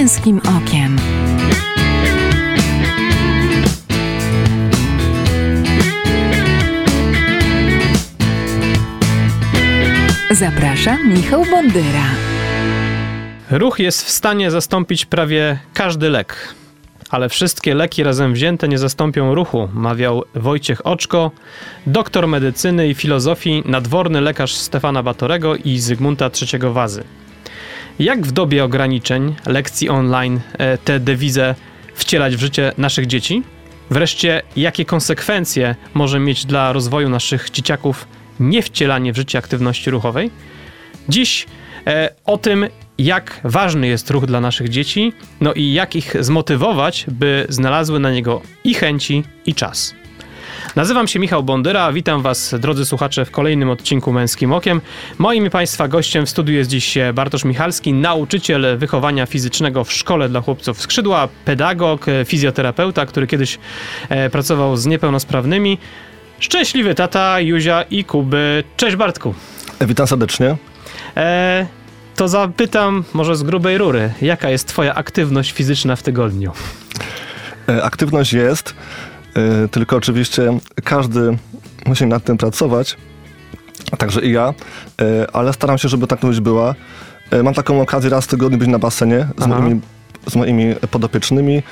męskim okiem. Zapraszam Michał Bondyra. Ruch jest w stanie zastąpić prawie każdy lek. Ale wszystkie leki razem wzięte nie zastąpią ruchu, mawiał Wojciech Oczko, doktor medycyny i filozofii, nadworny lekarz Stefana Batorego i Zygmunta III Wazy. Jak w dobie ograniczeń, lekcji online, e, tę dewizę wcielać w życie naszych dzieci? Wreszcie, jakie konsekwencje może mieć dla rozwoju naszych dzieciaków niewcielanie w życie aktywności ruchowej? Dziś e, o tym, jak ważny jest ruch dla naszych dzieci, no i jak ich zmotywować, by znalazły na niego i chęci, i czas. Nazywam się Michał Bondyra, witam Was, drodzy słuchacze, w kolejnym odcinku Męskim Okiem. Moim i Państwa gościem w studiu jest dziś Bartosz Michalski, nauczyciel wychowania fizycznego w Szkole dla Chłopców Skrzydła, pedagog, fizjoterapeuta, który kiedyś e, pracował z niepełnosprawnymi. Szczęśliwy tata Juzia i Kuby. Cześć Bartku. Witam serdecznie. E, to zapytam może z grubej rury, jaka jest twoja aktywność fizyczna w tygodniu? E, aktywność jest, tylko oczywiście każdy musi nad tym pracować, także i ja, e, ale staram się, żeby ta aktywność była. Mam taką okazję raz w tygodniu być na basenie z moimi, z moimi podopiecznymi.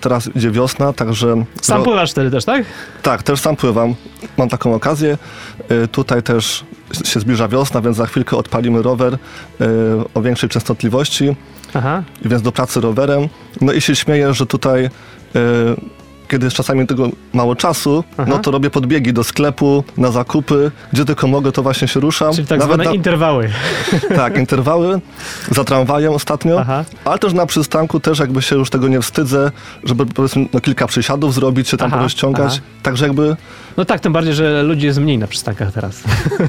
Teraz idzie wiosna, także... Sam pływasz wtedy też, tak? Tak, też sam pływam. Mam taką okazję. Tutaj też się zbliża wiosna, więc za chwilkę odpalimy rower y, o większej częstotliwości. Aha. Więc do pracy rowerem. No i się śmieję, że tutaj y, kiedy jest czasami tego mało czasu, Aha. no to robię podbiegi do sklepu, na zakupy, gdzie tylko mogę, to właśnie się ruszam. Czyli tak Nawet zwane na... interwały. Tak, interwały, za tramwajem ostatnio, Aha. ale też na przystanku też jakby się już tego nie wstydzę, żeby powiedzmy no, kilka przysiadów zrobić, się tam Aha. porozciągać, także jakby... No tak, tym bardziej, że ludzi jest mniej na przystankach teraz.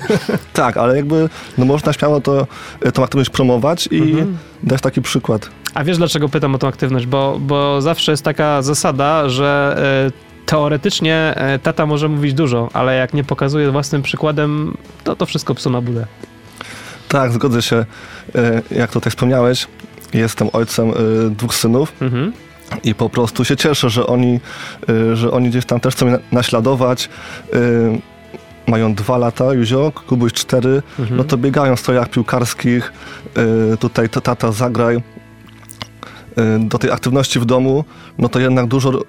tak, ale jakby no można śmiało to, tą aktywność promować i mhm. dać taki przykład. A wiesz dlaczego pytam o tą aktywność? Bo, bo zawsze jest taka zasada, że e, teoretycznie e, tata może mówić dużo, ale jak nie pokazuje własnym przykładem, to to wszystko psu na budę. Tak, zgodzę się. E, jak tutaj wspomniałeś, jestem ojcem dwóch synów. Mhm. I po prostu się cieszę, że oni, że oni gdzieś tam też chcą naśladować mają dwa lata, Juzio, Kubuś cztery, mhm. no to biegają w strojach piłkarskich, tutaj tata zagraj, do tej aktywności w domu, no to jednak dużo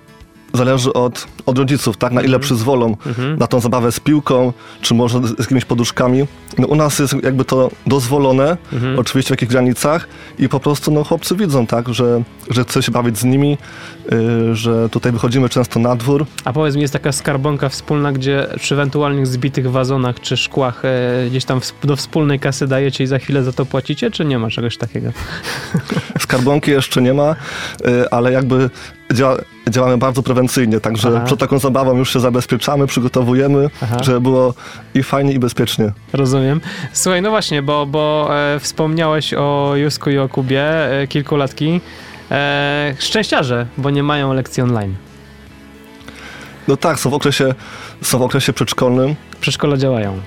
zależy od, od rodziców, tak, na ile mhm. przyzwolą mhm. na tą zabawę z piłką, czy może z, jakimiś poduszkami. No, u nas jest jakby to dozwolone, mhm. oczywiście w jakich granicach i po prostu no, chłopcy widzą, tak, że, że chce się bawić z nimi, yy, że tutaj wychodzimy często na dwór. A powiedz mi, jest taka skarbonka wspólna, gdzie przy ewentualnych zbitych wazonach czy szkłach e, gdzieś tam w, do wspólnej kasy dajecie i za chwilę za to płacicie, czy nie ma czegoś takiego? Skarbonki jeszcze nie ma, yy, ale jakby działa, działamy bardzo prewencyjnie, także Aha. przed taką zabawą już się zabezpieczamy, przygotowujemy, Aha. żeby było i fajnie, i bezpiecznie. Rozumiem. Słuchaj, no właśnie, bo, bo e, wspomniałeś o Jusku i o Kubie, e, kilkulatki. E, szczęściarze, bo nie mają lekcji online. No tak, są w okresie, są w okresie przedszkolnym. Przedszkole działają.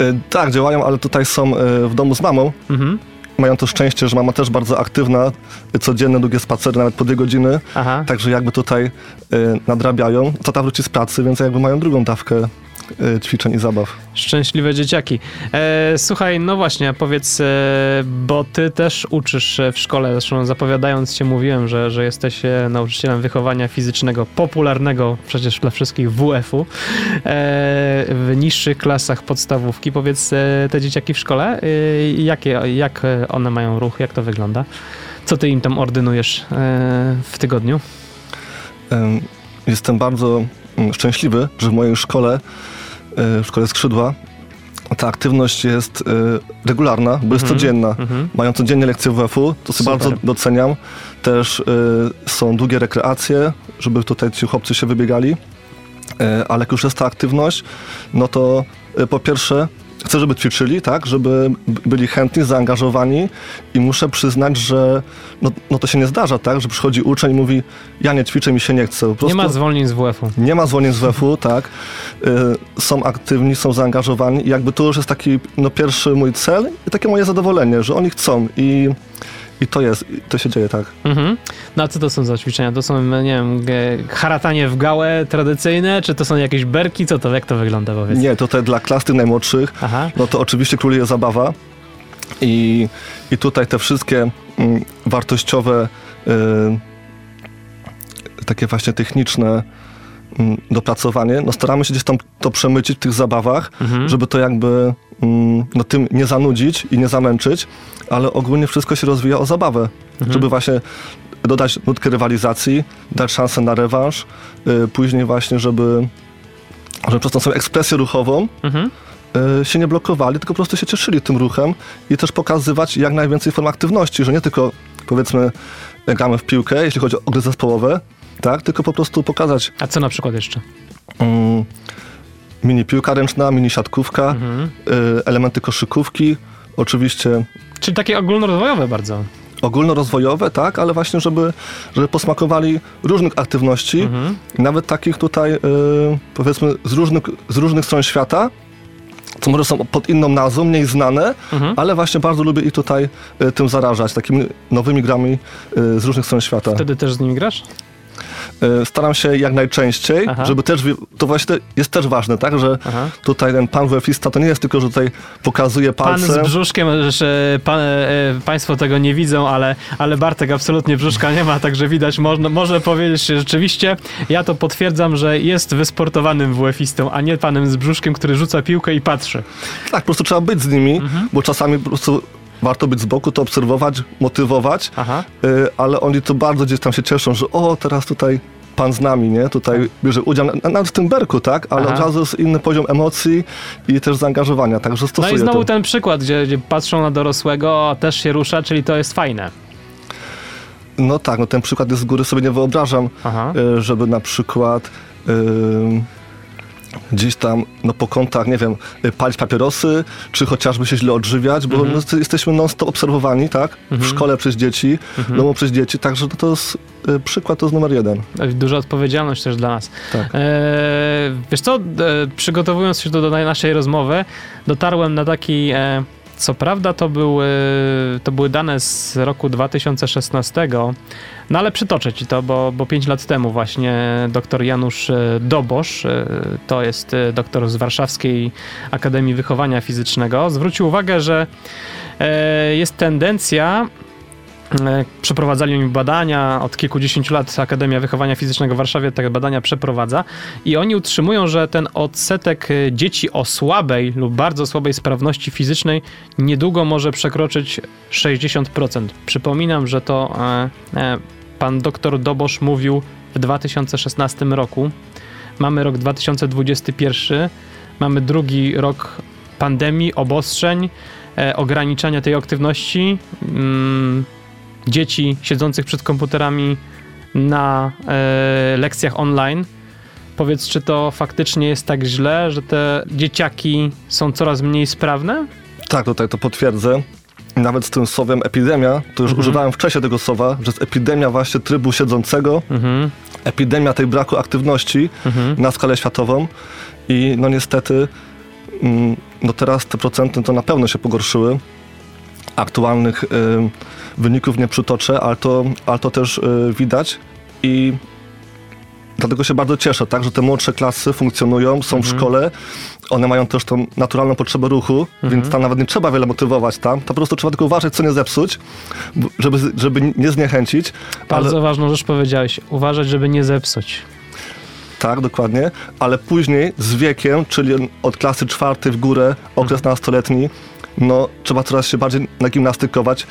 E, tak, działają, ale tutaj są e, w domu z mamą. Mhm mają to szczęście, że mama też bardzo aktywna, codzienne długie spacery, nawet po dwie godziny, Aha. także jakby tutaj y, nadrabiają. Tata wróci z pracy, więc jakby mają drugą dawkę ćwiczeń i zabaw. Szczęśliwe dzieciaki. E, słuchaj, no właśnie, powiedz, e, bo ty też uczysz w szkole, zresztą zapowiadając cię mówiłem, że, że jesteś e, nauczycielem wychowania fizycznego, popularnego przecież dla wszystkich WF-u, e, w niższych klasach podstawówki. Powiedz, e, te dzieciaki w szkole, e, jakie, jak one mają ruch, jak to wygląda? Co ty im tam ordynujesz w tygodniu? Jestem bardzo mm, szczęśliwy, że w mojej szkole E, w szkole skrzydła, ta aktywność jest y, regularna, bo jest mhm. codzienna. Mhm. Mają codziennie lekcje WF-u, to sobie bardzo doceniam. Też y, są długie rekreacje, żeby tutaj ci chłopcy się wybiegali. Ale jak już jest ta aktywność, no to po pierwsze chcę, żeby ćwiczyli, tak, żeby byli chętni, zaangażowani i muszę przyznać, że no, no to się nie zdarza, tak, że przychodzi uczeń i mówi, ja nie ćwiczę, mi się nie chce. nie ma zwolnień z WF-u. Nie ma zwolnień z WF-u, tak. Y, są aktywni, są zaangażowani i jakby to już jest taki no, pierwszy mój cel i takie moje zadowolenie, że oni chcą i I to jest, to się dzieje, tak. Mhm. No a co to są za ćwiczenia? To są, nie wiem, haratanie w gałę tradycyjne, czy to są jakieś berki? Co to, jak to wygląda, powiedz? Nie, tutaj dla klas tych najmłodszych, Aha. no to oczywiście króluje zabawa i, i tutaj te wszystkie mm, wartościowe, y, takie właśnie techniczne dopracowanie, no staramy się gdzieś tam to przemycić w tych zabawach, mhm. żeby to jakby mm, no tym nie zanudzić i nie zamęczyć, ale ogólnie wszystko się rozwija o zabawę, mhm. żeby właśnie dodać nutkę rywalizacji, dać szansę na rewanż, y, później właśnie, żeby, żeby przez tą swoją ekspresję ruchową mhm. y, się nie blokowali, tylko po prostu się cieszyli tym ruchem i też pokazywać jak najwięcej form aktywności, że nie tylko powiedzmy gramy w piłkę, jeśli chodzi o gry zespołowe, tak, tylko po prostu pokazać. A co na przykład jeszcze? Um, mini piłka ręczna, mini siatkówka, mhm. y, elementy koszykówki, oczywiście. Czyli takie ogólnorozwojowe bardzo. Ogólnorozwojowe, tak, ale właśnie, żeby, żeby posmakowali różnych aktywności, mhm. nawet takich tutaj, y, powiedzmy, z różnych, z różnych stron świata, co może są pod inną nazwą, mniej znane, mhm. ale właśnie bardzo lubię ich tutaj y, tym zarażać, takimi nowymi grami y, z różnych stron świata. Wtedy też z nimi grasz? E, staram się jak najczęściej, Aha. żeby też, to właśnie jest też ważne, tak, że Aha. tutaj ten pan WF-ista to nie jest tylko, że tutaj pokazuje palcem. Pan z brzuszkiem, że pan, e, państwo tego nie widzą, ale, ale Bartek absolutnie brzuszka nie ma, także widać, można, może powiedzieć że rzeczywiście, ja to potwierdzam, że jest wysportowanym WF-istą, a nie panem z brzuszkiem, który rzuca piłkę i patrzy. Tak, po prostu trzeba być z nimi, mhm. bo czasami po prostu warto być z boku, to obserwować, motywować, Aha. Y, ale oni to bardzo gdzieś tam się cieszą, że o, teraz tutaj pan z nami, nie? Tutaj tak. bierze udział, nawet w tym berku, tak? Ale Aha. od razu jest inny poziom emocji i też zaangażowania, także stosuję No i znowu to. ten przykład, gdzie, gdzie patrzą na dorosłego, też się rusza, czyli to jest fajne. No tak, no ten przykład jest z góry sobie nie wyobrażam, Aha. Y, żeby na przykład... Yy, gdzieś tam no, po kątach, nie wiem, y, palić papierosy, czy chociażby się źle odżywiać, bo mhm. no, jesteśmy non-stop obserwowani, tak? W mhm. szkole przez dzieci, mhm. domu przez dzieci, także to, to jest y, przykład, to jest numer jeden. Duża odpowiedzialność też dla nas. Tak. E, wiesz co, e, przygotowując się do, do naszej rozmowy, dotarłem na taki... E, co prawda to były, to były dane z roku 2016, no ale przytoczę ci to, bo, bo 5 lat temu właśnie dr Janusz e, Dobosz, e, to jest e, doktor z Warszawskiej Akademii Wychowania Fizycznego, zwrócił uwagę, że jest tendencja przeprowadzali oni badania, od kilkudziesięciu lat Akademia Wychowania Fizycznego w Warszawie te badania przeprowadza i oni utrzymują, że ten odsetek e, dzieci o słabej lub bardzo słabej sprawności fizycznej niedługo może przekroczyć 60%. Przypominam, że to e, pan doktor Dobosz mówił w 2016 roku. Mamy rok 2021, mamy drugi rok pandemii, obostrzeń, ograniczania tej aktywności. Mm, dzieci siedzących przed komputerami na e, lekcjach online. Powiedz, czy to faktycznie jest tak źle, że te dzieciaki są coraz mniej sprawne? Tak, tutaj to potwierdzę. Nawet z tym słowem epidemia, to już mhm. używałem wcześniej tego słowa, że jest epidemia właśnie trybu siedzącego, mhm. epidemia tej braku aktywności mhm. na skalę światową i no niestety mm, no teraz te procenty to na pewno się pogorszyły. Aktualnych y, wyników nie przytoczę, ale to, ale to też y, widać i dlatego się bardzo cieszę, tak, że te młodsze klasy funkcjonują, są mhm. w szkole, one mają też tą naturalną potrzebę ruchu, mhm. więc tam nawet nie trzeba wiele motywować tam, to po prostu trzeba tylko uważać, co nie zepsuć, żeby, żeby nie zniechęcić. Bardzo ale... ważną rzecz powiedziałeś, uważać, żeby nie zepsuć. Tak, dokładnie, ale później z wiekiem, czyli od klasy czwartej w górę, okres mhm. nastoletni, no trzeba coraz się bardziej nagimnastykować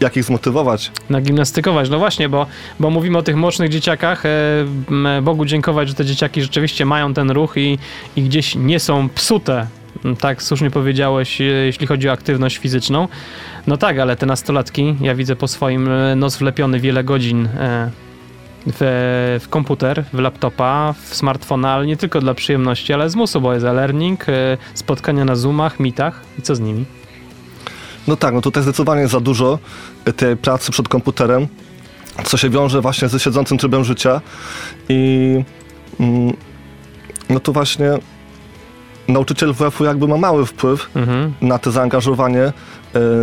jak ich zmotywować? Nagimnastykować, no właśnie, bo, bo mówimy o tych mocnych dzieciakach. E, Bogu dziękować, że te dzieciaki rzeczywiście mają ten ruch i, i gdzieś nie są psute. Tak, słusznie powiedziałeś, e, jeśli chodzi o aktywność fizyczną. No tak, ale te nastolatki, ja widzę po swoim e, nos wlepiony wiele godzin w, w, komputer, w laptopa, w smartfona, ale nie tylko dla przyjemności, ale z musu, bo jest e-learning, spotkania na Zoomach, Meetach i co z nimi? No tak, no tutaj zdecydowanie za dużo tej pracy przed komputerem, co się wiąże właśnie ze siedzącym trybem życia i mm, no tu właśnie nauczyciel WF-u jakby ma mały wpływ mhm. na to zaangażowanie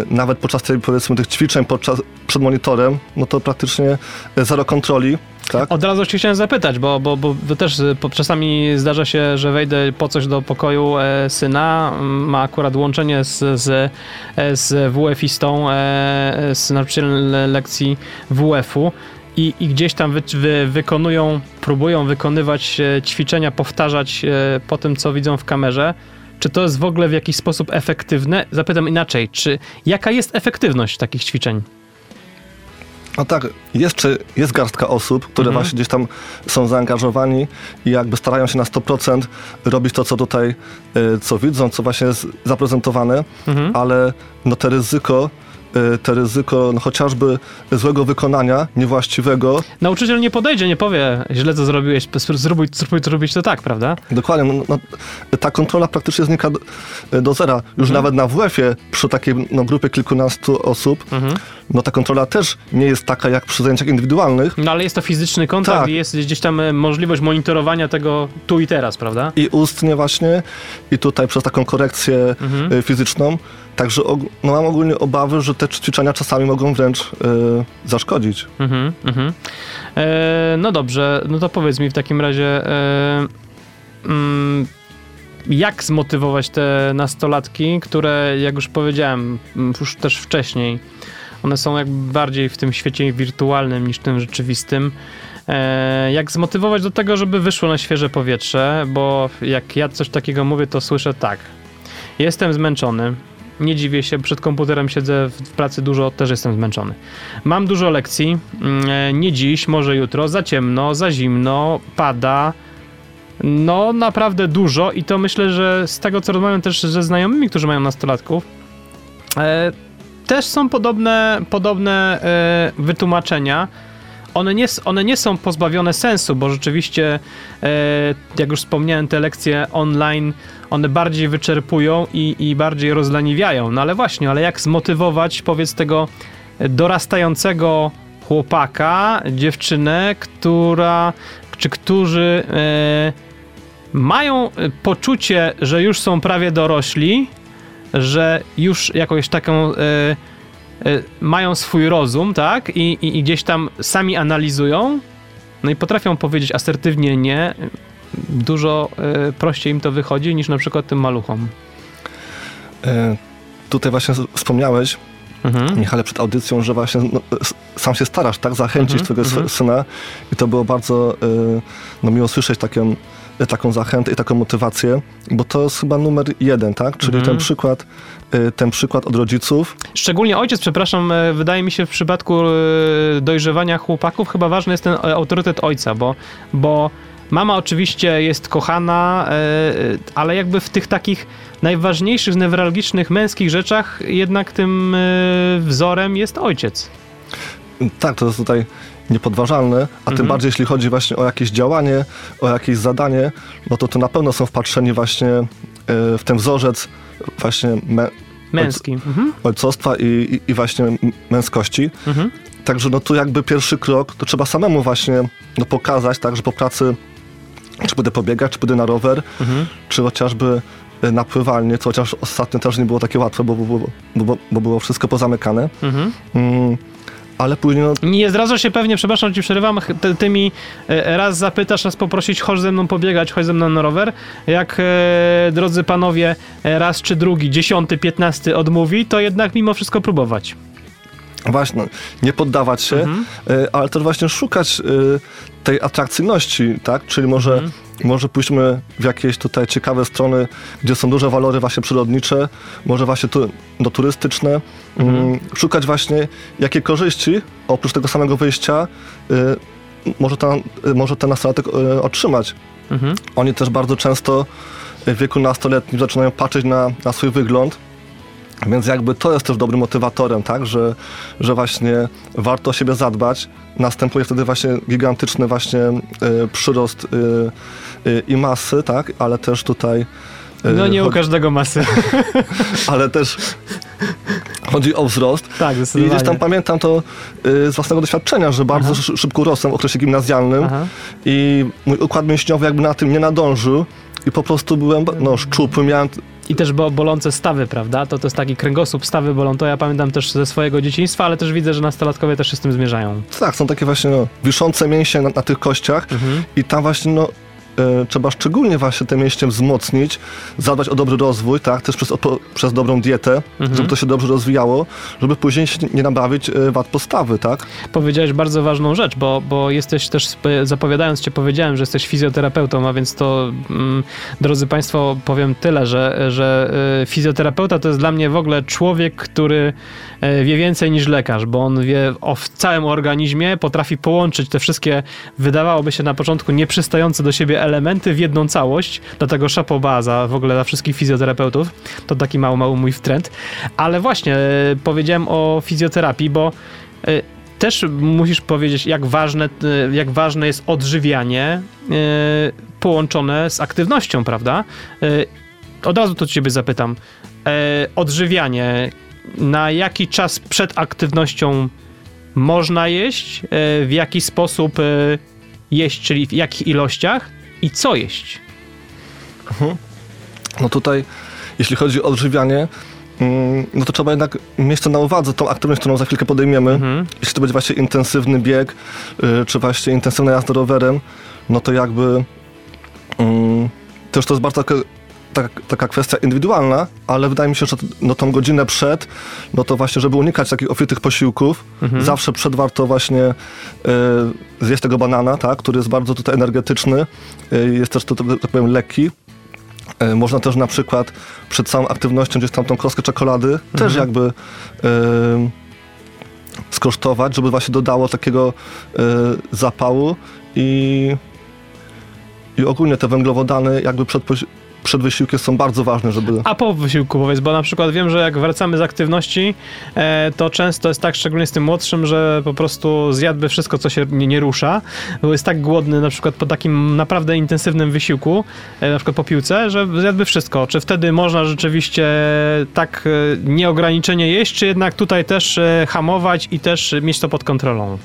nawet podczas tej, powiedzmy, tych ćwiczeń podczas, przed monitorem, no to praktycznie zero kontroli. Tak? Od razu się chciałem zapytać, bo, bo, bo też czasami zdarza się, że wejdę po coś do pokoju e, syna, ma akurat łączenie z, z, z WF-istą, e, z nauczycielem lekcji WF-u i, i gdzieś tam wy, wy, wykonują, próbują wykonywać e, ćwiczenia, powtarzać e, po tym, co widzą w kamerze, czy to jest w ogóle w jakiś sposób efektywne? Zapytam inaczej, czy jaka jest efektywność takich ćwiczeń? No tak, jeszcze jest garstka osób, które mhm. właśnie gdzieś tam są zaangażowani i jakby starają się na 100% robić to, co tutaj, e, co widzą, co właśnie jest zaprezentowane, mhm. ale no te ryzyko Y, te ryzyko no, chociażby złego wykonania, niewłaściwego. Nauczyciel nie podejdzie, nie powie, źle co zrobiłeś, spróbuj, spróbuj zrobić to tak, prawda? Dokładnie. No, no, ta kontrola praktycznie znika do, do zera. Już mhm. nawet na WF-ie przy takiej no, grupie kilkunastu osób, mhm. no ta kontrola też nie jest taka jak przy zajęciach indywidualnych. No ale jest to fizyczny kontakt tak. i jest gdzieś tam e, możliwość monitorowania tego tu i teraz, prawda? I ustnie właśnie i tutaj przez taką korekcję mhm. E, fizyczną Także no, mam ogólnie obawy, że te ćwiczenia czasami mogą wręcz e, zaszkodzić. Mhm, mhm. E, no dobrze, no to powiedz mi w takim razie, e, mm, jak zmotywować te nastolatki, które, jak już powiedziałem, już też wcześniej, one są jakby bardziej w tym świecie wirtualnym niż tym rzeczywistym. Jak zmotywować do tego, żeby wyszło na świeże powietrze, bo jak ja coś takiego mówię, to słyszę tak. Jestem zmęczony, nie dziwię się, przed komputerem siedzę w pracy dużo, też jestem zmęczony. Mam dużo lekcji, mm, e, nie dziś, może jutro, za ciemno, za zimno, pada. No, naprawdę dużo i to myślę, że z tego co rozmawiam też ze znajomymi, którzy mają nastolatków, e, też są podobne, podobne e, wytłumaczenia one nie, one nie są pozbawione sensu, bo rzeczywiście, e, jak już wspomniałem, te lekcje online, one bardziej wyczerpują i, i bardziej rozleniwiają. No ale właśnie, ale jak zmotywować, powiedz, tego dorastającego chłopaka, dziewczynę, która, czy którzy e, mają poczucie, że już są prawie dorośli, że już jakąś taką e, mają swój rozum, tak? I, i, I, gdzieś tam sami analizują, no i potrafią powiedzieć asertywnie nie. Dużo y, prościej im to wychodzi niż na przykład tym maluchom. E, tutaj właśnie wspomniałeś, mhm. Michale, przed audycją, że właśnie no, sam się starasz, tak? Zachęcić mhm. twojego mhm. syna i to było bardzo y, no, miło słyszeć takie taką zachętę i taką motywację, bo to jest chyba numer jeden, tak? Czyli mhm. ten przykład y, ten przykład od rodziców. Szczególnie ojciec, przepraszam, e, wydaje mi się w przypadku dojrzewania chłopaków chyba ważny jest ten autorytet ojca, bo, bo mama oczywiście jest kochana, ale jakby w tych takich najważniejszych, newralgicznych, męskich rzeczach jednak tym wzorem jest ojciec. Tak, to jest tutaj niepodważalne, a mhm. tym bardziej jeśli chodzi właśnie o jakieś działanie, o jakieś zadanie, no to to na pewno są wpatrzeni właśnie e, w ten wzorzec właśnie me, męski. Mhm. ojcostwa i, i, właśnie męskości. Mhm. Także no tu jakby pierwszy krok, to trzeba samemu właśnie no, pokazać, tak, że po pracy czy będę pobiegać, czy będę na rower, mhm. czy chociażby e, na pływalnię, co chociaż ostatnio też nie było takie łatwe, bo, bo, bo, bo było wszystko pozamykane. Mhm. Mm ale później... No... Nie zdradza się pewnie, przepraszam, ci przerywam, ty, ty, mi e, raz zapytasz, raz poprosić, chodź ze mną pobiegać, chodź ze mną na rower. Jak, e, drodzy panowie, e, raz czy drugi, dziesiąty, piętnasty odmówi, to jednak mimo wszystko próbować. Właśnie, nie poddawać się, mhm. E, ale też właśnie szukać tej atrakcyjności, tak? Czyli może mhm może pójdźmy w jakieś tutaj ciekawe strony, gdzie są duże walory właśnie przyrodnicze, może właśnie tu, no, turystyczne. Mhm. Mm, szukać właśnie, jakie korzyści oprócz tego samego wyjścia y, może, ten, y, może ten nastolatek otrzymać. Mhm. Oni też bardzo często w wieku nastoletnim zaczynają patrzeć na, na swój wygląd, więc jakby to jest też dobrym motywatorem, tak, że, że właśnie warto o siebie zadbać. Następuje wtedy właśnie gigantyczny właśnie y, przyrost y, y, i masy, tak, ale też tutaj no nie u każdego masy. Ale też chodzi o wzrost. Tak, I gdzieś tam pamiętam to y, z własnego doświadczenia, że bardzo Aha. szybko rosłem w okresie gimnazjalnym Aha. i mój układ mięśniowy jakby na tym nie nadążył i po prostu byłem no, szczupły, miałem I też bo, bolące stawy, prawda? To to jest taki kręgosłup, stawy bolą. To ja pamiętam też ze swojego dzieciństwa, ale też widzę, że nastolatkowie też się z tym zmierzają. Tak, są takie właśnie no, wiszące mięśnie na, na tych kościach Mhm. i tam właśnie no, trzeba szczególnie właśnie te mięśnie wzmocnić, zadbać o dobry rozwój, tak, też przez, przez dobrą dietę, Mhm. żeby to się dobrze rozwijało, żeby później się nie nabawić e, wad postawy, tak? Powiedziałeś bardzo ważną rzecz, bo, bo jesteś też, zapowiadając cię powiedziałem, że jesteś fizjoterapeutą, a więc to, mm, drodzy Państwo, powiem tyle, że, że y, fizjoterapeuta to jest dla mnie w ogóle człowiek, który wie więcej niż lekarz, bo on wie o w całym organizmie, potrafi połączyć te wszystkie, wydawałoby się na początku nieprzystające do siebie elementy w jedną całość, dlatego szapoba za w ogóle dla wszystkich fizjoterapeutów, to taki mały, mały mój trend, ale właśnie y, powiedziałem o fizjoterapii, bo y, też musisz powiedzieć, jak ważne, y, jak ważne jest odżywianie połączone z aktywnością, prawda? Od razu to ciebie zapytam. E, Odżywianie, na jaki czas przed aktywnością można jeść? E, W jaki sposób e, jeść, czyli w jakich ilościach? I co jeść? No tutaj, jeśli chodzi o odżywianie, mm, no to trzeba jednak mieć to na uwadze, tą aktywność, którą za chwilkę podejmiemy. Mhm. Jeśli to będzie właśnie intensywny bieg, y, czy właśnie intensywna jazda rowerem, no to jakby mm, też to jest bardzo taka, taka, kwestia indywidualna, ale wydaje mi się, że no tą godzinę przed, no to właśnie, żeby unikać takich ofitych posiłków, Mhm. zawsze przed warto właśnie y, zjeść tego banana, tak, który jest bardzo tutaj energetyczny, y, jest też, to, tak powiem, lekki. Y, Można też na przykład przed całą aktywnością gdzieś tam tą kroskę czekolady też jakby skosztować, żeby właśnie dodało takiego zapału i, i ogólnie te węglowodany jakby przed, przed wysiłkiem są bardzo ważne, żeby... A po wysiłku powiedz, bo na przykład wiem, że jak wracamy z aktywności, e, to często jest tak, szczególnie z tym młodszym, że po prostu zjadłby wszystko, co się nie, nie rusza, bo jest tak głodny na przykład po takim naprawdę intensywnym wysiłku, e, na przykład po piłce, że zjadłby wszystko. Czy wtedy można rzeczywiście tak e, nieograniczenie jeść, czy jednak tutaj też hamować i też mieć to pod kontrolą?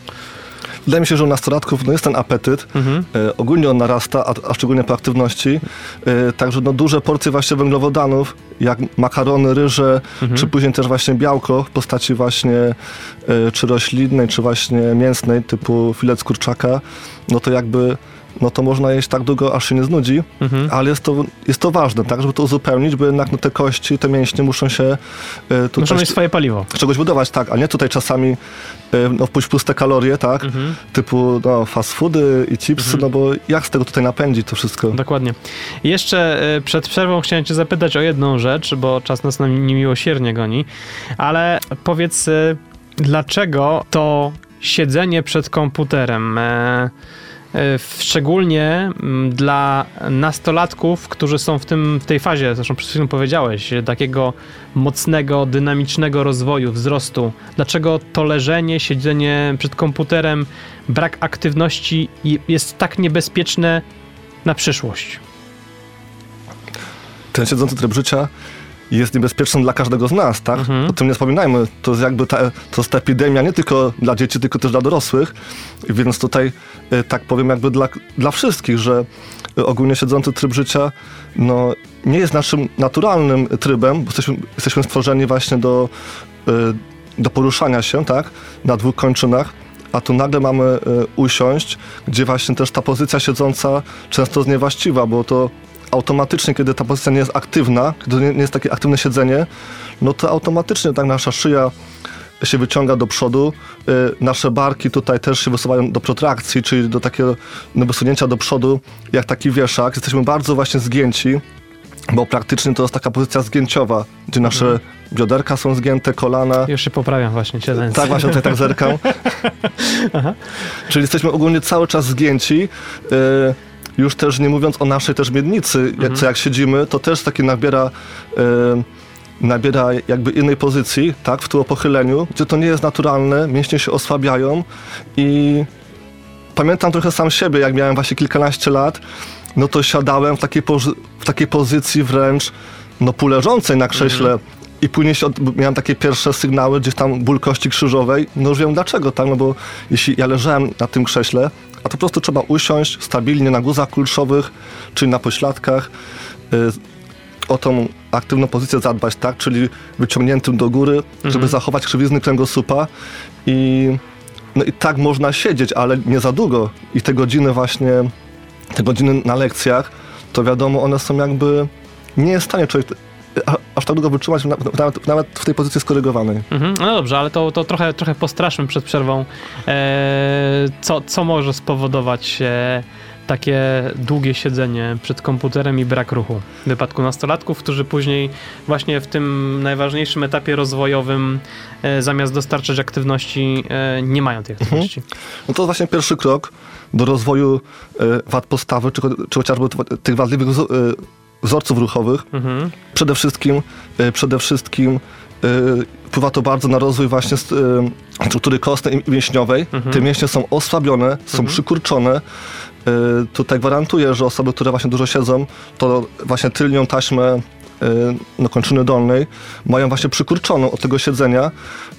Wydaje mi się, że u nastolatków no jest ten apetyt, Mhm. e, ogólnie on narasta, a, a szczególnie po aktywności, e, także no duże porcje właśnie węglowodanów, jak makarony, ryże, czy później też właśnie białko w postaci właśnie e, czy roślinnej, czy właśnie mięsnej, typu filet z kurczaka, no to jakby no to można jeść tak długo, aż się nie znudzi, Mhm. ale jest to, jest to ważne, tak, żeby to uzupełnić, bo jednak no, te kości, te mięśnie muszą się e, tutaj Muszą mieć swoje paliwo. czegoś budować, tak, a nie tutaj czasami e, no, wpuść puste kalorie, tak, Mhm. typu no, fast foody i chipsy, no bo jak z tego tutaj napędzić to wszystko? Dokładnie. Jeszcze e, przed przerwą chciałem cię zapytać o jedną rzecz, bo czas nas nam niemiłosiernie goni, ale powiedz, dlaczego to siedzenie przed komputerem, e, szczególnie mm, dla nastolatków, którzy są w, tym, w tej fazie, zresztą przed chwilą powiedziałeś, e, takiego mocnego, dynamicznego rozwoju, wzrostu. Dlaczego to leżenie, siedzenie przed komputerem, brak aktywności jest tak niebezpieczne na przyszłość? Ten siedzący tryb życia jest niebezpieczny dla każdego z nas, tak? Mhm. O tym nie wspominajmy. To jest jakby ta, to jest ta epidemia nie tylko dla dzieci, tylko też dla dorosłych. Więc tutaj, e, tak powiem, jakby dla, dla wszystkich, że e, ogólnie siedzący tryb życia no, nie jest naszym naturalnym trybem, bo jesteśmy, jesteśmy stworzeni właśnie do, e, do poruszania się, tak? Na dwóch kończynach. A tu nagle mamy usiąść, gdzie właśnie też ta pozycja siedząca często jest niewłaściwa, bo to automatycznie, kiedy ta pozycja nie jest aktywna, kiedy nie, jest takie aktywne siedzenie, no to automatycznie tak nasza szyja się wyciąga do przodu, y, nasze barki tutaj też się wysuwają do protrakcji, czyli do takiego no, wysunięcia do przodu, jak taki wieszak. Jesteśmy bardzo właśnie zgięci, bo praktycznie to jest taka pozycja zgięciowa, gdzie nasze bioderka są zgięte, kolana. Już się poprawiam właśnie, siedząc. Tak, właśnie tutaj tak zerkam. Czyli jesteśmy ogólnie cały czas zgięci. y, Już też nie mówiąc o naszej też miednicy, jak, co jak siedzimy, to też taki nabiera, nabiera jakby innej pozycji, tak, w tu pochyleniu, gdzie to nie jest naturalne, mięśnie się osłabiają i pamiętam trochę sam siebie, jak miałem właśnie kilkanaście lat, no to siadałem w takiej, w takiej pozycji wręcz no półleżącej na krześle i później miałem takie pierwsze sygnały, gdzieś tam ból kości krzyżowej, no już wiem dlaczego, tak, no bo jeśli ja leżałem na tym krześle, a to po prostu trzeba usiąść stabilnie na guzach kulszowych, czyli na pośladkach, y, o tą aktywną pozycję zadbać, tak? Czyli wyciągniętym do góry, mhm. żeby zachować krzywizny kręgosłupa i no i tak można siedzieć, ale nie za długo. I te godziny właśnie, te godziny na lekcjach, to wiadomo, one są jakby, nie jest w stanie człowiek aż tak długo wytrzymać, nawet, nawet w tej pozycji skorygowanej. Mhm. No dobrze, ale to, to trochę, trochę postraszmy przed przerwą, e, co, co może spowodować e, takie długie siedzenie przed komputerem i brak ruchu. W wypadku nastolatków, którzy później właśnie w tym najważniejszym etapie rozwojowym e, zamiast dostarczać aktywności e, nie mają tej aktywności. Mhm. No to właśnie pierwszy krok do rozwoju e, wad postawy, czy, czy chociażby tych wadliwych e, wzorców ruchowych. Mhm. Przede wszystkim, e, przede wszystkim wpływa to bardzo na rozwój właśnie struktury kostnej i mięśniowej. Mhm. Te mięśnie są osłabione, są mhm. przykurczone. Tutaj gwarantuję, że osoby, które właśnie dużo siedzą, to właśnie tylnią taśmę no, kończyny dolnej mają właśnie przykurczoną od tego siedzenia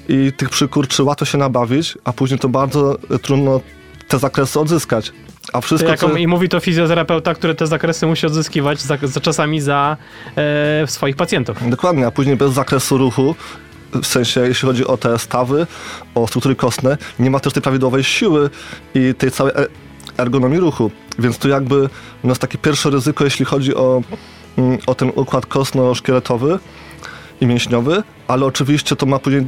i tych przykurczy łatwo się nabawić, a później to bardzo trudno te zakresy odzyskać. A wszystko, Jaką, co... I mówi to fizjoterapeuta, który te zakresy musi odzyskiwać za, za czasami za e, swoich pacjentów. Dokładnie, a później bez zakresu ruchu w sensie jeśli chodzi o te stawy, o struktury kostne, nie ma też tej prawidłowej siły i tej całej e, ergonomii ruchu. Więc tu jakby no jest takie pierwsze ryzyko, jeśli chodzi o, mm, o ten układ kostno-szkieletowy i mięśniowy, ale oczywiście to ma później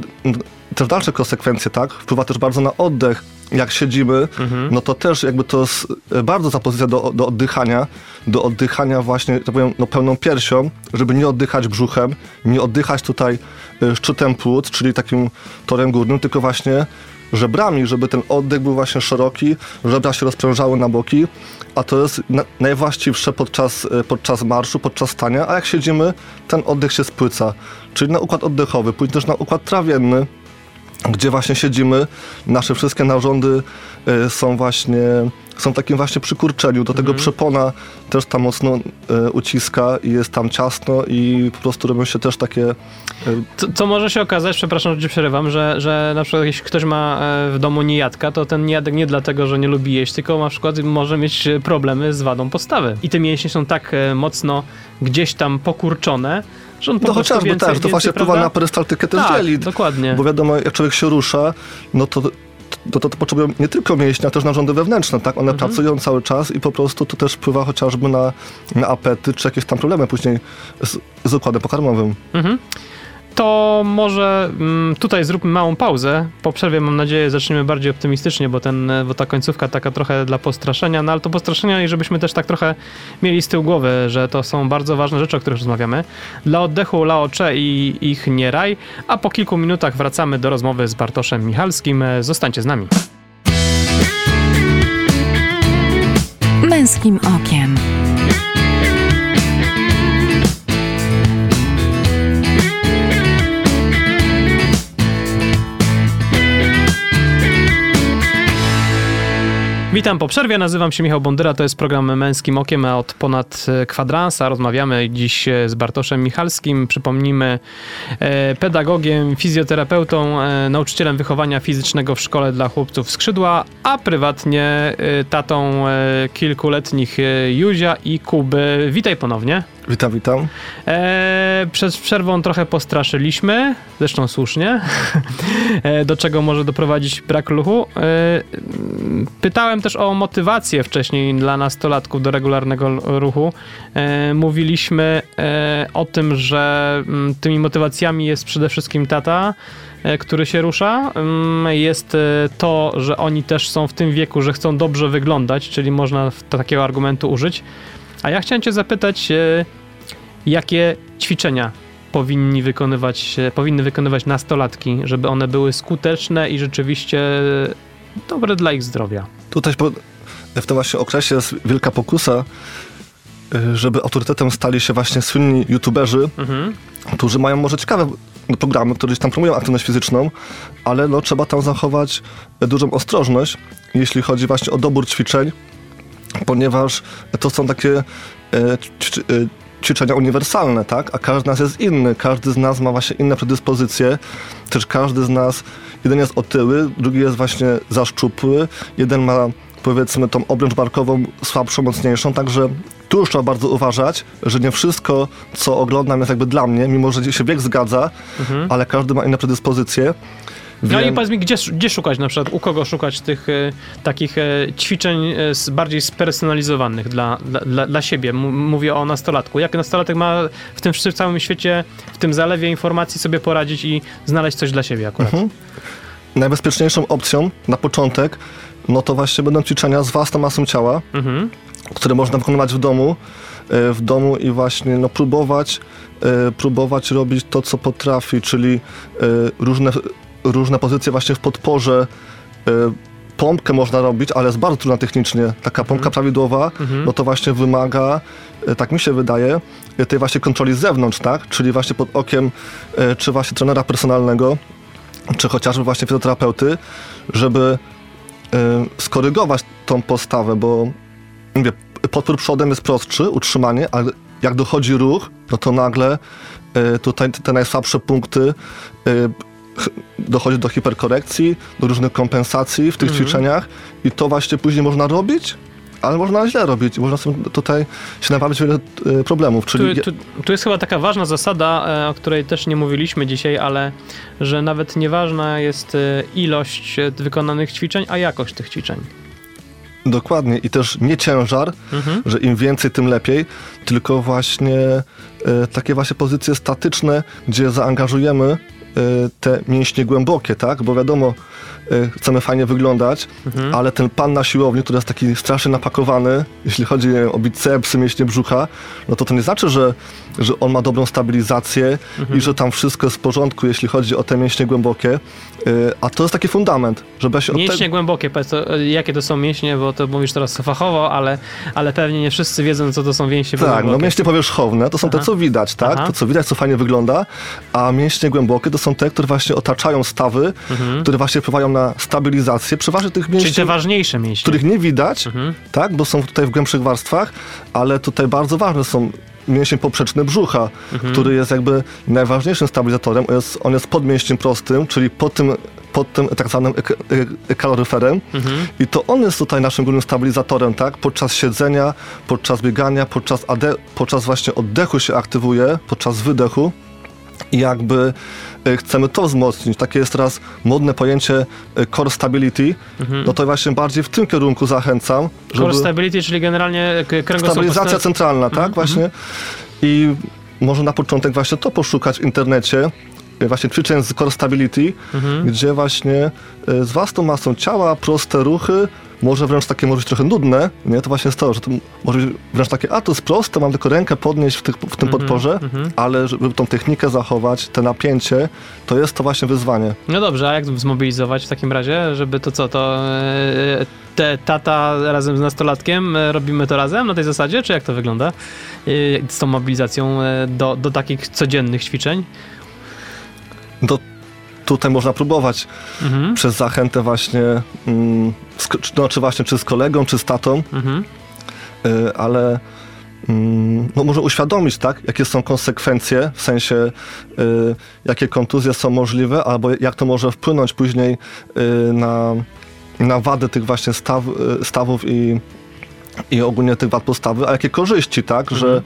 też dalsze konsekwencje, tak? Wpływa też bardzo na oddech. Jak siedzimy, mhm. no to też jakby to jest e, bardzo ta pozycja do, do oddychania, do oddychania właśnie, tak powiem, no pełną piersią, żeby nie oddychać brzuchem, nie oddychać tutaj e, szczytem płuc, czyli takim torem górnym, tylko właśnie żebrami, żeby ten oddech był właśnie szeroki, żebra się rozprężały na boki, a to jest na, najwłaściwsze podczas, e, podczas marszu, podczas stania, a jak siedzimy, ten oddech się spłyca, czyli na układ oddechowy, później też na układ trawienny, gdzie właśnie siedzimy, nasze wszystkie narządy y, są właśnie są w takim właśnie przykurczeniu. Do tego mhm. przepona też tam mocno y, uciska i jest tam ciasno i po prostu robią się też takie... Y... Co, co, może się okazać, przepraszam, że ci przerywam, że, że na przykład jeśli ktoś ma w domu niejadka, to ten niejadek nie dlatego, że nie lubi jeść, tylko na przykład może mieć problemy z wadą postawy. I te mięśnie są tak mocno gdzieś tam pokurczone, po no chociażby więcej, tak, to właśnie wpływa na perystaltykę też tak, dzieli. dokładnie. Bo wiadomo, jak człowiek się rusza, no to to, to, to potrzebują nie tylko mięśnia, też narządy wewnętrzne, tak? One mhm. pracują cały czas i po prostu to też wpływa chociażby na, na apetyt, czy jakieś tam problemy później z, z układem pokarmowym. Mhm to może mm, tutaj zróbmy małą pauzę. Po przerwie mam nadzieję zaczniemy bardziej optymistycznie, bo, ten, bo ta końcówka taka trochę dla postraszenia, no ale to postraszenia i żebyśmy też tak trochę mieli z tyłu głowy, że to są bardzo ważne rzeczy, o których rozmawiamy. Dla oddechu Laocze i ich nie raj, a po kilku minutach wracamy do rozmowy z Bartoszem Michalskim. Zostańcie z nami. Męskim okiem. Witam po przerwie, nazywam się Michał Bondyra, to jest program Męskim Okiem od ponad e, kwadransa. Rozmawiamy dziś e, z Bartoszem Michalskim, przypomnijmy, e, pedagogiem, fizjoterapeutą, nauczycielem wychowania fizycznego w szkole dla chłopców Skrzydła, a prywatnie tatą kilkuletnich Juzia i Kuby. Witaj ponownie. Witam, witam. E, przed przerwą trochę postraszyliśmy, zresztą słusznie, e, do czego może doprowadzić brak ruchu. E, pytałem też o motywację wcześniej dla nastolatków do regularnego ruchu. E, mówiliśmy e, o tym, że mm, tymi motywacjami jest przede wszystkim tata, e, który się rusza. Mm, jest to, że oni też są w tym wieku, że chcą dobrze wyglądać, czyli można takiego argumentu użyć. A ja chciałem Cię zapytać, e, jakie ćwiczenia powinni wykonywać, e, powinny wykonywać nastolatki, żeby one były skuteczne i rzeczywiście dobre dla ich zdrowia? Tutaj w tym właśnie okresie jest wielka pokusa, e, żeby autorytetem stali się właśnie słynni youtuberzy, mhm. którzy mają może ciekawe programy, które tam promują aktywność fizyczną, ale no, trzeba tam zachować dużą ostrożność, jeśli chodzi właśnie o dobór ćwiczeń, ponieważ to są takie e, e, ćwiczenia uniwersalne, tak? A każdy z nas jest inny, każdy z nas ma właśnie inne predyspozycje, też każdy z nas, jeden jest otyły, drugi jest właśnie zaszczupły, jeden ma powiedzmy tą obręcz barkową słabszą, mocniejszą, także tu już trzeba bardzo uważać, że nie wszystko, co oglądam jest jakby dla mnie, mimo że się bieg zgadza, mhm. ale każdy ma inne predyspozycje. No i powiedz mi, gdzie, gdzie szukać na przykład, u kogo szukać tych e, takich e, ćwiczeń e, bardziej spersonalizowanych dla, dla, dla siebie? M mówię o nastolatku. Jak nastolatek ma w tym w całym świecie, w tym zalewie informacji sobie poradzić i znaleźć coś dla siebie akurat? Mhm. Najbezpieczniejszą opcją na początek, no to właśnie będą ćwiczenia z własną masą ciała, mhm. które można wykonywać w domu, e, w domu i właśnie no, próbować, e, próbować robić to, co potrafi, czyli e, różne różne pozycje właśnie w podporze. Y, pompkę można robić, ale jest bardzo trudna technicznie. Taka pompka mhm. prawidłowa, mhm. no to właśnie wymaga, y, tak mi się wydaje, tej właśnie kontroli z zewnątrz, tak? Czyli właśnie pod okiem czy właśnie trenera personalnego, czy chociażby właśnie fizjoterapeuty, żeby skorygować tą postawę, bo mówię, podpór przodem jest prostszy, utrzymanie, ale jak dochodzi ruch, no to nagle tutaj te najsłabsze punkty dochodzi do hiperkorekcji, do różnych kompensacji w tych mhm. ćwiczeniach i to właśnie później można robić, ale można źle robić. Można sobie tutaj się nabawić wiele e, problemów. Czyli... Tu, tu, tu, jest chyba taka ważna zasada, e, o której też nie mówiliśmy dzisiaj, ale że nawet nieważna jest e, ilość wykonanych ćwiczeń, a jakość tych ćwiczeń. Dokładnie i też nie ciężar, mhm. że im więcej, tym lepiej, tylko właśnie takie właśnie pozycje statyczne, gdzie zaangażujemy te mięśnie głębokie, tak? Bo wiadomo, y, chcemy fajnie wyglądać, mhm. ale ten pan na siłowni, który jest taki strasznie napakowany, jeśli chodzi o bicepsy, mięśnie brzucha, no to to nie znaczy, że, że on ma dobrą stabilizację mhm. i że tam wszystko jest w porządku, jeśli chodzi o te mięśnie głębokie. Y, a to jest taki fundament, żeby się Mięśnie te... głębokie, powiedz, to, jakie to są mięśnie, bo to mówisz teraz fachowo, ale, ale pewnie nie wszyscy wiedzą, co to są mięśnie tak, głębokie. Tak, no mięśnie powierzchowne to są Aha. te, co widać, tak? Aha. To, co widać, co fajnie wygląda, a mięśnie głębokie to są te, które właśnie otaczają stawy, mhm. które właśnie wpływają na stabilizację. Przeważnie tych mięśni... Czyli te ważniejsze mięśnie. Których nie widać, mhm. tak? Bo są tutaj w głębszych warstwach, ale tutaj bardzo ważne są mięsień poprzeczny brzucha, mhm. który jest jakby najważniejszym stabilizatorem. On jest, on jest pod mięśniem prostym, czyli pod tym, pod tym tak zwanym kaloryferem. Mhm. I to on jest tutaj naszym głównym stabilizatorem, tak? Podczas siedzenia, podczas biegania, podczas, podczas właśnie oddechu się aktywuje, podczas wydechu. I jakby chcemy to wzmocnić. Takie jest teraz modne pojęcie e, core stability. Mhm. No to właśnie bardziej w tym kierunku zachęcam. Żeby... Core stability, czyli generalnie kręgosłup... Stabilizacja centralna, tak? Mhm. Właśnie. I może na początek właśnie to poszukać w internecie, e, właśnie ćwiczeń z core stability, mhm. gdzie właśnie z własną masą ciała, proste ruchy, może wręcz takie może być trochę nudne, nie? To właśnie jest to, że to może być wręcz takie, a to jest proste, mam tylko rękę podnieść w, tych, w tym mm -hmm, podporze, mm -hmm. ale żeby tą technikę zachować, te napięcie, to jest to właśnie wyzwanie. No dobrze, a jak zmobilizować w takim razie, żeby to co, to e, te tata razem z nastolatkiem e, robimy to razem na tej zasadzie, czy jak to wygląda e, z tą mobilizacją do, do takich codziennych ćwiczeń? Do tutaj można próbować mhm. przez zachętę właśnie, mm, no, czy właśnie czy z kolegą, czy z tatą, mhm. y, ale mm, no, może uświadomić, tak, jakie są konsekwencje, w sensie y, jakie kontuzje są możliwe, albo jak to może wpłynąć później y, na, na wady tych właśnie staw, y, stawów i i ogólnie tych wad postawy, a jakie korzyści, tak, mhm. że,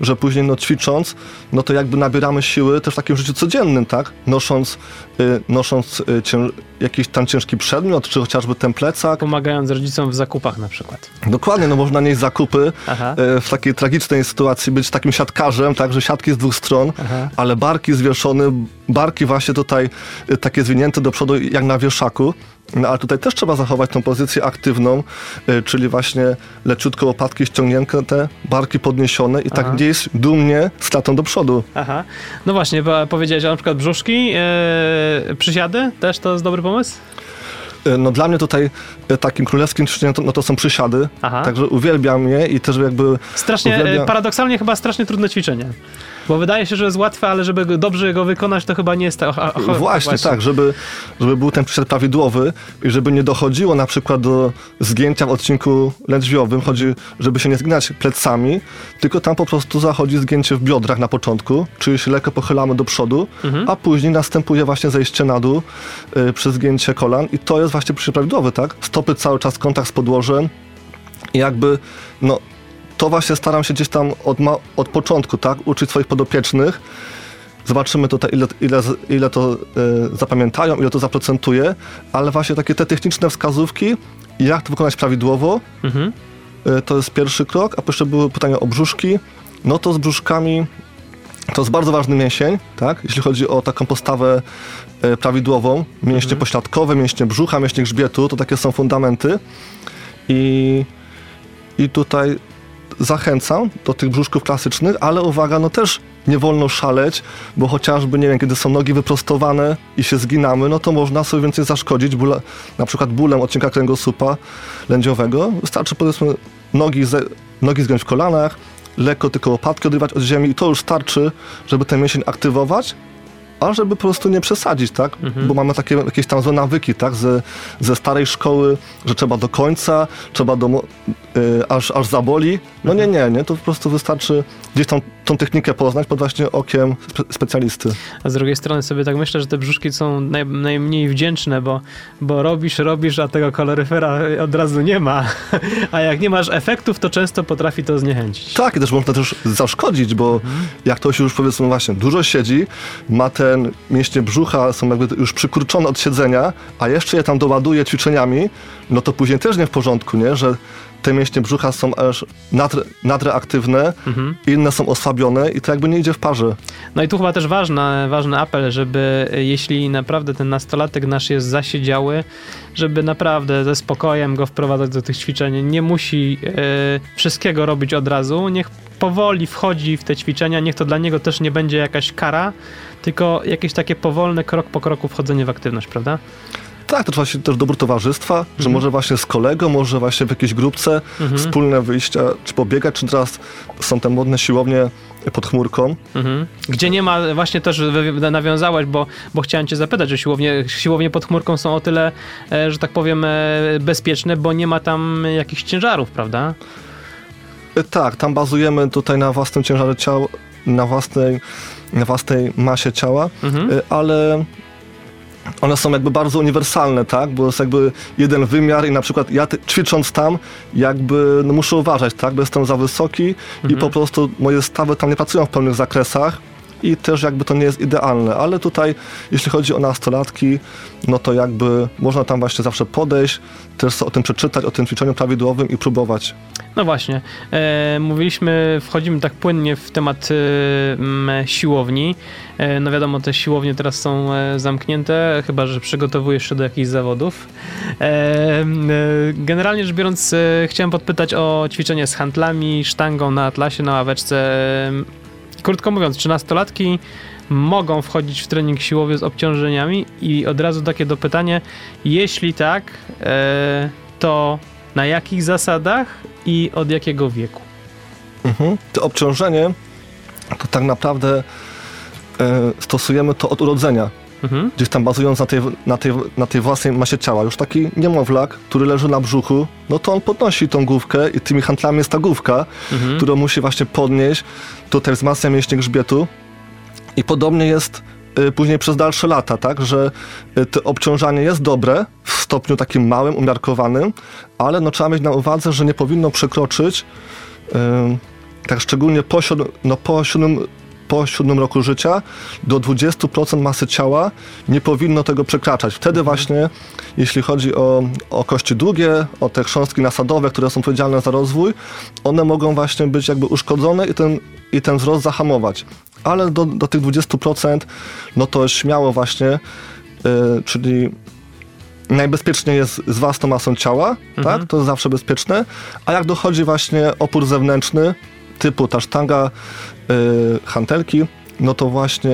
że później no, ćwicząc, no to jakby nabieramy siły też w takim życiu codziennym, tak, nosząc, y, nosząc y, jakiś tam ciężki przedmiot, czy chociażby ten plecak. Pomagając rodzicom w zakupach na przykład. Dokładnie, no można nieść zakupy, y, w takiej tragicznej sytuacji być takim siatkarzem, tak, że siatki z dwóch stron, Aha. ale barki zwieszone, barki właśnie tutaj y, takie zwinięte do przodu jak na wieszaku, no ale tutaj też trzeba zachować tą pozycję aktywną, y, czyli właśnie leciutko łopatki ściągnięte, barki podniesione i tak Aha. tak gdzieś dumnie statą do przodu. Aha. No właśnie, powiedziałeś na przykład brzuszki, yy, przysiady, też to jest dobry pomysł? Y, no dla mnie tutaj takim królewskim ćwiczeniem to, no to są przysiady, Aha. także uwielbiam je i też jakby... Strasznie, uwielbiam... paradoksalnie chyba strasznie trudne ćwiczenie. Bo wydaje się, że jest łatwe, ale żeby dobrze go wykonać, to chyba nie jest tak. Właśnie, właśnie, tak, żeby, żeby był ten przysiad prawidłowy i żeby nie dochodziło na przykład do zgięcia w odcinku lędźwiowym, chodzi, żeby się nie zginać plecami, tylko tam po prostu zachodzi zgięcie w biodrach na początku, czyli się lekko pochylamy do przodu, mhm. a później następuje właśnie zejście na dół przy zgięcie kolan i to jest właśnie przysiad prawidłowy, tak? Stopy cały czas kontakt z podłożem i jakby, no to właśnie staram się gdzieś tam od, ma, od początku, tak, uczyć swoich podopiecznych. Zobaczymy tutaj, ile, ile, ile to y, zapamiętają, ile to zaprocentuje, ale właśnie takie te techniczne wskazówki, jak to wykonać prawidłowo, mhm. y, to jest pierwszy krok, a jeszcze były pytania o brzuszki. No to z brzuszkami to jest bardzo ważny mięsień, tak? Jeśli chodzi o taką postawę prawidłową. Mięśnie mhm. pośladkowe, mięśnie brzucha, mięśnie grzbietu, to takie są fundamenty. I, i tutaj zachęcam do tych brzuszków klasycznych, ale uwaga, no też nie wolno szaleć, bo chociażby, nie wiem, kiedy są nogi wyprostowane i się zginamy, no to można sobie więcej zaszkodzić, bóle, na przykład bólem odcinka kręgosłupa lędziowego. Wystarczy powiedzmy nogi, ze, nogi zgiąć w kolanach, lekko tylko łopatki odrywać od ziemi i to już starczy, żeby ten mięsień aktywować, a żeby po prostu nie przesadzić, tak? Mhm. Bo mamy takie jakieś tam złe nawyki, tak? Ze, ze starej szkoły, że trzeba do końca, trzeba do, yy, aż, aż zaboli. No mhm. nie, nie, nie, to po prostu wystarczy gdzieś tam tą technikę poznać pod właśnie okiem spe specjalisty. A z drugiej strony sobie tak myślę, że te brzuszki są naj, najmniej wdzięczne, bo, bo robisz, robisz, a tego kaloryfera od razu nie ma. A jak nie masz efektów, to często potrafi to zniechęcić. Tak, i też można też zaszkodzić, bo mhm. jak ktoś już powiedzmy właśnie dużo siedzi, ma ten mięśnie brzucha, są jakby już przykurczone od siedzenia, a jeszcze je tam doładuje ćwiczeniami, no to później też nie w porządku, nie? Że te mięśnie brzucha są aż nadre, nadreaktywne, mhm. inne są osłabione i to jakby nie idzie w parze. No i tu chyba też ważna, ważny apel, żeby jeśli naprawdę ten nastolatek nasz jest zasiedziały, żeby naprawdę ze spokojem go wprowadzać do tych ćwiczeń. Nie musi e, wszystkiego robić od razu, niech powoli wchodzi w te ćwiczenia, niech to dla niego też nie będzie jakaś kara, tylko jakieś takie powolne, krok po kroku wchodzenie w aktywność, prawda? Tak, to właśnie też dobór towarzystwa, mhm. że może właśnie z kolegą, może właśnie w jakiejś grupce mhm. wspólne wyjścia, czy pobiegać, czy teraz są te modne siłownie pod chmurką. Mhm. Gdzie nie ma, właśnie też nawiązałeś, bo, bo chciałem cię zapytać, że siłownie, siłownie pod chmurką są o tyle, e, że tak powiem, e, bezpieczne, bo nie ma tam jakichś ciężarów, prawda? E, tak, tam bazujemy tutaj na własnym ciężarze ciała, na własnej, na własnej masie ciała, mhm. ale one są jakby bardzo uniwersalne, tak? Bo jest jakby jeden wymiar i na przykład ja ćwicząc tam jakby no muszę uważać, tak? Bo jestem za wysoki mhm. i po prostu moje stawy tam nie pracują w pełnych zakresach i też jakby to nie jest idealne, ale tutaj jeśli chodzi o nastolatki, no to jakby można tam właśnie zawsze podejść, też o tym przeczytać, o tym ćwiczeniu prawidłowym i próbować. No właśnie, e, mówiliśmy, wchodzimy tak płynnie w temat e, siłowni. E, no wiadomo, te siłownie teraz są e, zamknięte, chyba że przygotowujesz się do jakichś zawodów. E, e, generalnie rzecz biorąc, chciałem podpytać o ćwiczenie z handlami, sztangą na atlasie, na ławeczce krótko mówiąc, czy nastolatki mogą wchodzić w trening siłowy z obciążeniami? I od razu takie dopytanie, jeśli tak, e, to na jakich zasadach i od jakiego wieku? Mhm. To obciążenie to tak naprawdę e, stosujemy to od urodzenia. Mhm. Gdzieś tam bazując na tej, na, tej, na tej własnej masie ciała. Już taki niemowlak, który leży na brzuchu, no to on podnosi tą główkę i tymi handlami jest ta główka, mhm. którą musi właśnie podnieść. Tutaj wzmacnia mięśnie grzbietu. I podobnie jest y, później przez dalsze lata, tak, że y, to obciążanie jest dobre w stopniu takim małym, umiarkowanym, ale no, trzeba mieć na uwadze, że nie powinno przekroczyć tak szczególnie po, no, po siódmym po siódmym roku życia do 20% masy ciała nie powinno tego przekraczać. Wtedy właśnie, jeśli chodzi o, o kości długie, o te chrząstki nasadowe, które są odpowiedzialne za rozwój, one mogą właśnie być jakby uszkodzone i ten, i ten wzrost zahamować. Ale do, do tych 20% no to śmiało właśnie, yy, czyli najbezpieczniej jest z własną masą ciała, mhm. tak? To jest zawsze bezpieczne. A jak dochodzi właśnie opór zewnętrzny, typu ta sztanga, hantelki, no to właśnie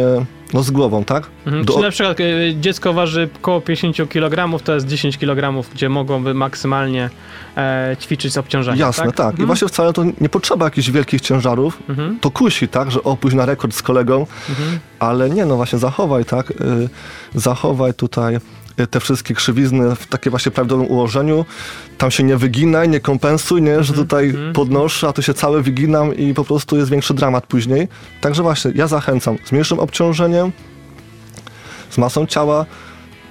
no z głową, tak? Mhm, Do... Czyli na przykład y, dziecko waży około 50 kg, to jest 10 kg, gdzie mogłoby maksymalnie e, ćwiczyć z obciążeniem, Jasne, tak. tak. Mhm. I właśnie wcale to nie potrzeba jakichś wielkich ciężarów. Mhm. To kusi, tak, że opuść na rekord z kolegą, mhm. ale nie, no właśnie zachowaj, tak, y, zachowaj tutaj te wszystkie krzywizny w takim właśnie prawidłowym ułożeniu. Tam się nie wyginaj, nie kompensuj, nie, że mhm, tutaj mm. podnoszę, a tu się cały wyginam i po prostu jest większy dramat później. Także właśnie, ja zachęcam z mniejszym obciążeniem, z masą ciała,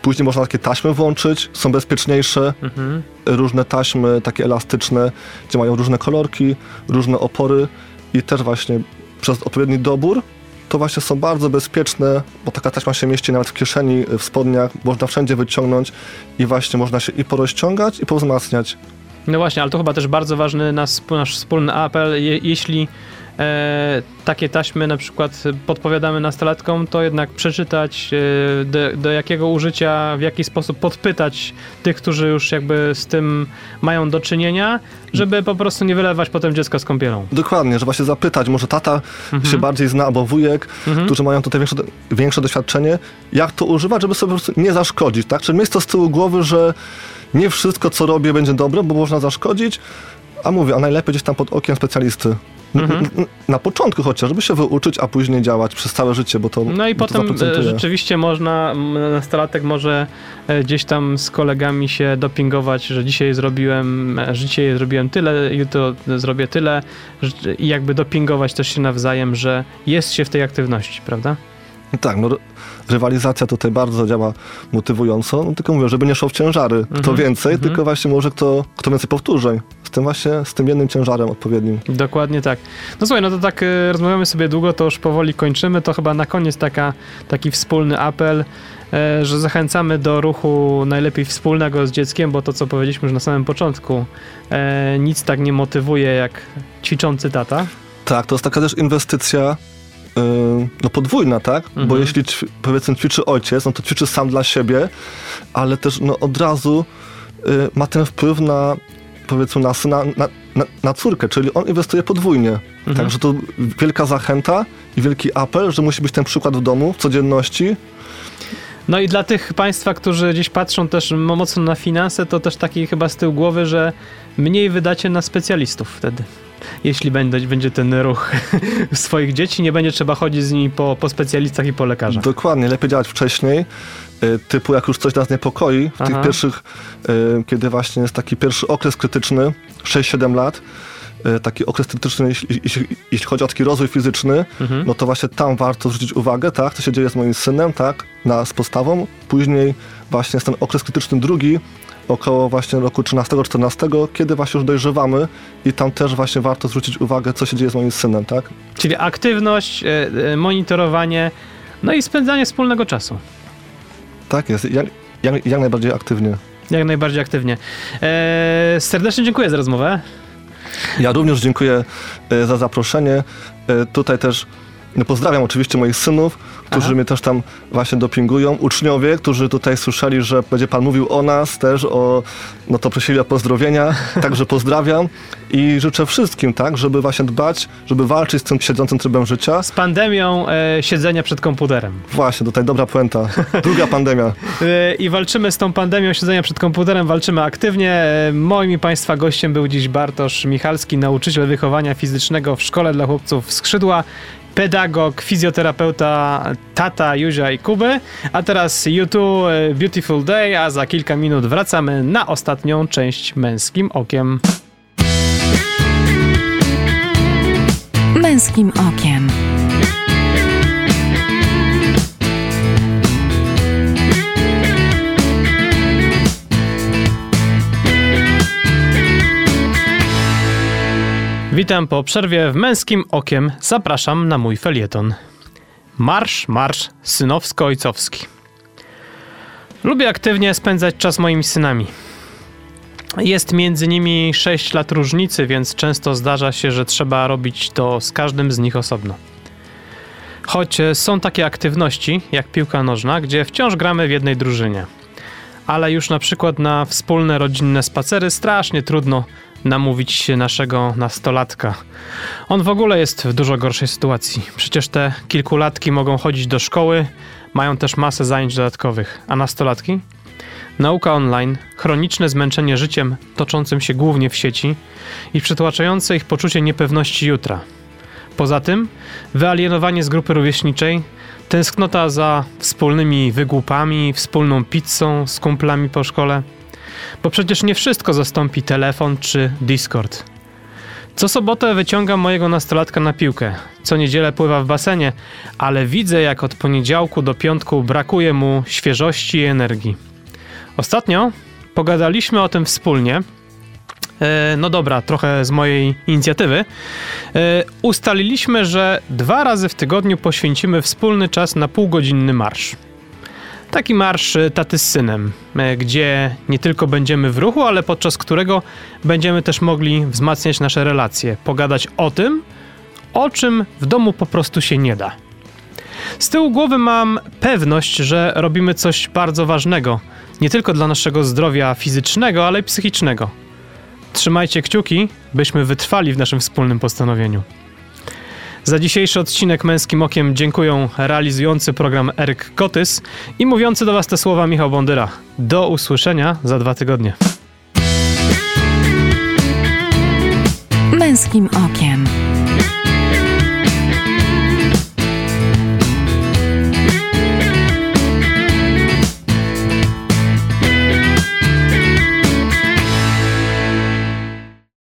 Później można takie taśmy włączyć, są bezpieczniejsze. Mhm. Różne taśmy takie elastyczne, gdzie mają różne kolorki, różne opory i też właśnie przez odpowiedni dobór to właśnie są bardzo bezpieczne, bo taka taśma się mieści nawet w kieszeni, w spodniach, można wszędzie wyciągnąć i właśnie można się i porozciągać i powzmacniać. No właśnie, ale to chyba też bardzo ważny nasz, nasz wspólny apel. Je, jeśli e, takie taśmy na przykład podpowiadamy nastolatkom, to jednak przeczytać e, do, do, jakiego użycia, w jaki sposób podpytać tych, którzy już jakby z tym mają do czynienia, żeby po prostu nie wylewać potem dziecka z kąpielą. Dokładnie, że właśnie zapytać, może tata mhm. się bardziej zna, albo wujek, mhm. którzy mają tutaj większe, większe doświadczenie, jak to używać, żeby sobie po prostu nie zaszkodzić, tak? Czyli mieć to z tyłu głowy, że nie wszystko, co robię, będzie dobre, bo można zaszkodzić, a mówię, a najlepiej gdzieś tam pod okiem specjalisty. Mhm. Na początku chociaż, żeby się wyuczyć, a później działać przez całe życie, bo to No i potem e, rzeczywiście można, nastolatek może e, gdzieś tam z kolegami się dopingować, że dzisiaj zrobiłem, że dzisiaj zrobiłem tyle, jutro zrobię tyle i jakby dopingować też się nawzajem, że jest się w tej aktywności, prawda? Tak, no rywalizacja tutaj bardzo działa motywująco, no, tylko mówię, żeby nie szło w ciężary, kto -hmm, więcej, -hmm. tylko właśnie może kto, kto więcej powtórzy. Tym właśnie, z tym jednym ciężarem odpowiednim. Dokładnie tak. No słuchaj, no to tak y, rozmawiamy sobie długo, to już powoli kończymy, to chyba na koniec taka, taki wspólny apel, y, że zachęcamy do ruchu najlepiej wspólnego z dzieckiem, bo to co powiedzieliśmy już na samym początku, y, nic tak nie motywuje jak ćwiczący tata. Tak, to jest taka też inwestycja no podwójna, tak? Mhm. Bo jeśli powiedzmy ćwiczy ojciec, no to ćwiczy sam dla siebie, ale też no od razu ma ten wpływ na powiedzmy na syna, na, na, na córkę, czyli on inwestuje podwójnie. Mhm. Także to wielka zachęta i wielki apel, że musi być ten przykład w domu, w codzienności, no i dla tych Państwa, którzy gdzieś patrzą też mocno na finanse, to też taki chyba z tyłu głowy, że mniej wydacie na specjalistów wtedy jeśli będzie, będzie ten ruch swoich dzieci, nie będzie trzeba chodzić z nimi po, po specjalistach i po lekarzach. Dokładnie, lepiej działać wcześniej, y, typu jak już coś nas niepokoi, w Aha. tych pierwszych, y, kiedy właśnie jest taki pierwszy okres krytyczny, 6-7 lat, y, taki okres krytyczny, jeśli, jeśli, jeśli, chodzi o taki rozwój fizyczny, mhm. no to właśnie tam warto zwrócić uwagę, tak, co się dzieje z moim synem, tak, na, z postawą. Później właśnie jest ten okres krytyczny drugi, około właśnie roku 13-14, kiedy właśnie już dojrzewamy i tam też właśnie warto zwrócić uwagę, co się dzieje z moim synem, tak? Czyli aktywność, e, e, monitorowanie, no i spędzanie wspólnego czasu. Tak jest, jak, jak, jak najbardziej aktywnie. Jak najbardziej aktywnie. Eee, serdecznie dziękuję za rozmowę. Ja również dziękuję e, za zaproszenie. Tutaj też pozdrawiam oczywiście moich synów, którzy Aha. mnie też tam właśnie dopingują. Uczniowie, którzy tutaj słyszeli, że będzie pan mówił o nas też, o, no to prosili o pozdrowienia, także pozdrawiam i życzę wszystkim, tak, żeby właśnie dbać, żeby walczyć z tym siedzącym trybem życia. Z pandemią e, siedzenia przed komputerem. Właśnie, tutaj dobra puenta. Druga pandemia. E, I walczymy z tą pandemią siedzenia przed komputerem, walczymy aktywnie. E, moim i Państwa gościem był dziś Bartosz Michalski, nauczyciel wychowania fizycznego w Szkole dla Chłopców Skrzydła pedagog, fizjoterapeuta Tata, Juzia i Kuby. A teraz YouTube Beautiful Day, a za kilka minut wracamy na ostatnią część Męskim Okiem. Męskim Okiem. Witam po przerwie w Męskim Okiem. Zapraszam na mój felieton. Marsz, marsz synowsko-ojcowski. Lubię aktywnie spędzać czas moimi synami. Jest między nimi 6 lat różnicy, więc często zdarza się, że trzeba robić to z każdym z nich osobno. Choć są takie aktywności, jak piłka nożna, gdzie wciąż gramy w jednej drużynie. Ale już na przykład na wspólne rodzinne spacery strasznie trudno namówić naszego nastolatka. On w ogóle jest w dużo gorszej sytuacji. Przecież te kilkulatki mogą chodzić do szkoły, mają też masę zajęć dodatkowych, a nastolatki? Nauka online, chroniczne zmęczenie życiem toczącym się głównie w sieci i przytłaczające ich poczucie niepewności jutra. Poza tym, wyalienowanie z grupy rówieśniczej, tęsknota za wspólnymi wygłupami, wspólną pizzą z kumplami po szkole – bo przecież nie wszystko zastąpi telefon czy Discord. Co sobotę wyciągam mojego nastolatka na piłkę. Co niedzielę pływa w basenie, ale widzę, jak od poniedziałku do piątku brakuje mu świeżości i energii. Ostatnio pogadaliśmy o tym wspólnie. E, no dobra, trochę z mojej inicjatywy. E, ustaliliśmy, że dwa razy w tygodniu poświęcimy wspólny czas na półgodzinny marsz. Taki marsz e, taty z synem, e, gdzie nie tylko będziemy w ruchu, ale podczas którego będziemy też mogli wzmacniać nasze relacje, pogadać o tym, o czym w domu po prostu się nie da. Z tyłu głowy mam pewność, że robimy coś bardzo ważnego, nie tylko dla naszego zdrowia fizycznego, ale i psychicznego. Trzymajcie kciuki, byśmy wytrwali w naszym wspólnym postanowieniu. Za dzisiejszy odcinek Męskim Okiem dziękuję realizujący program Eryk Kotys i mówiący do Was te słowa Michał Bondyra. Do usłyszenia za dwa tygodnie. Męskim Okiem.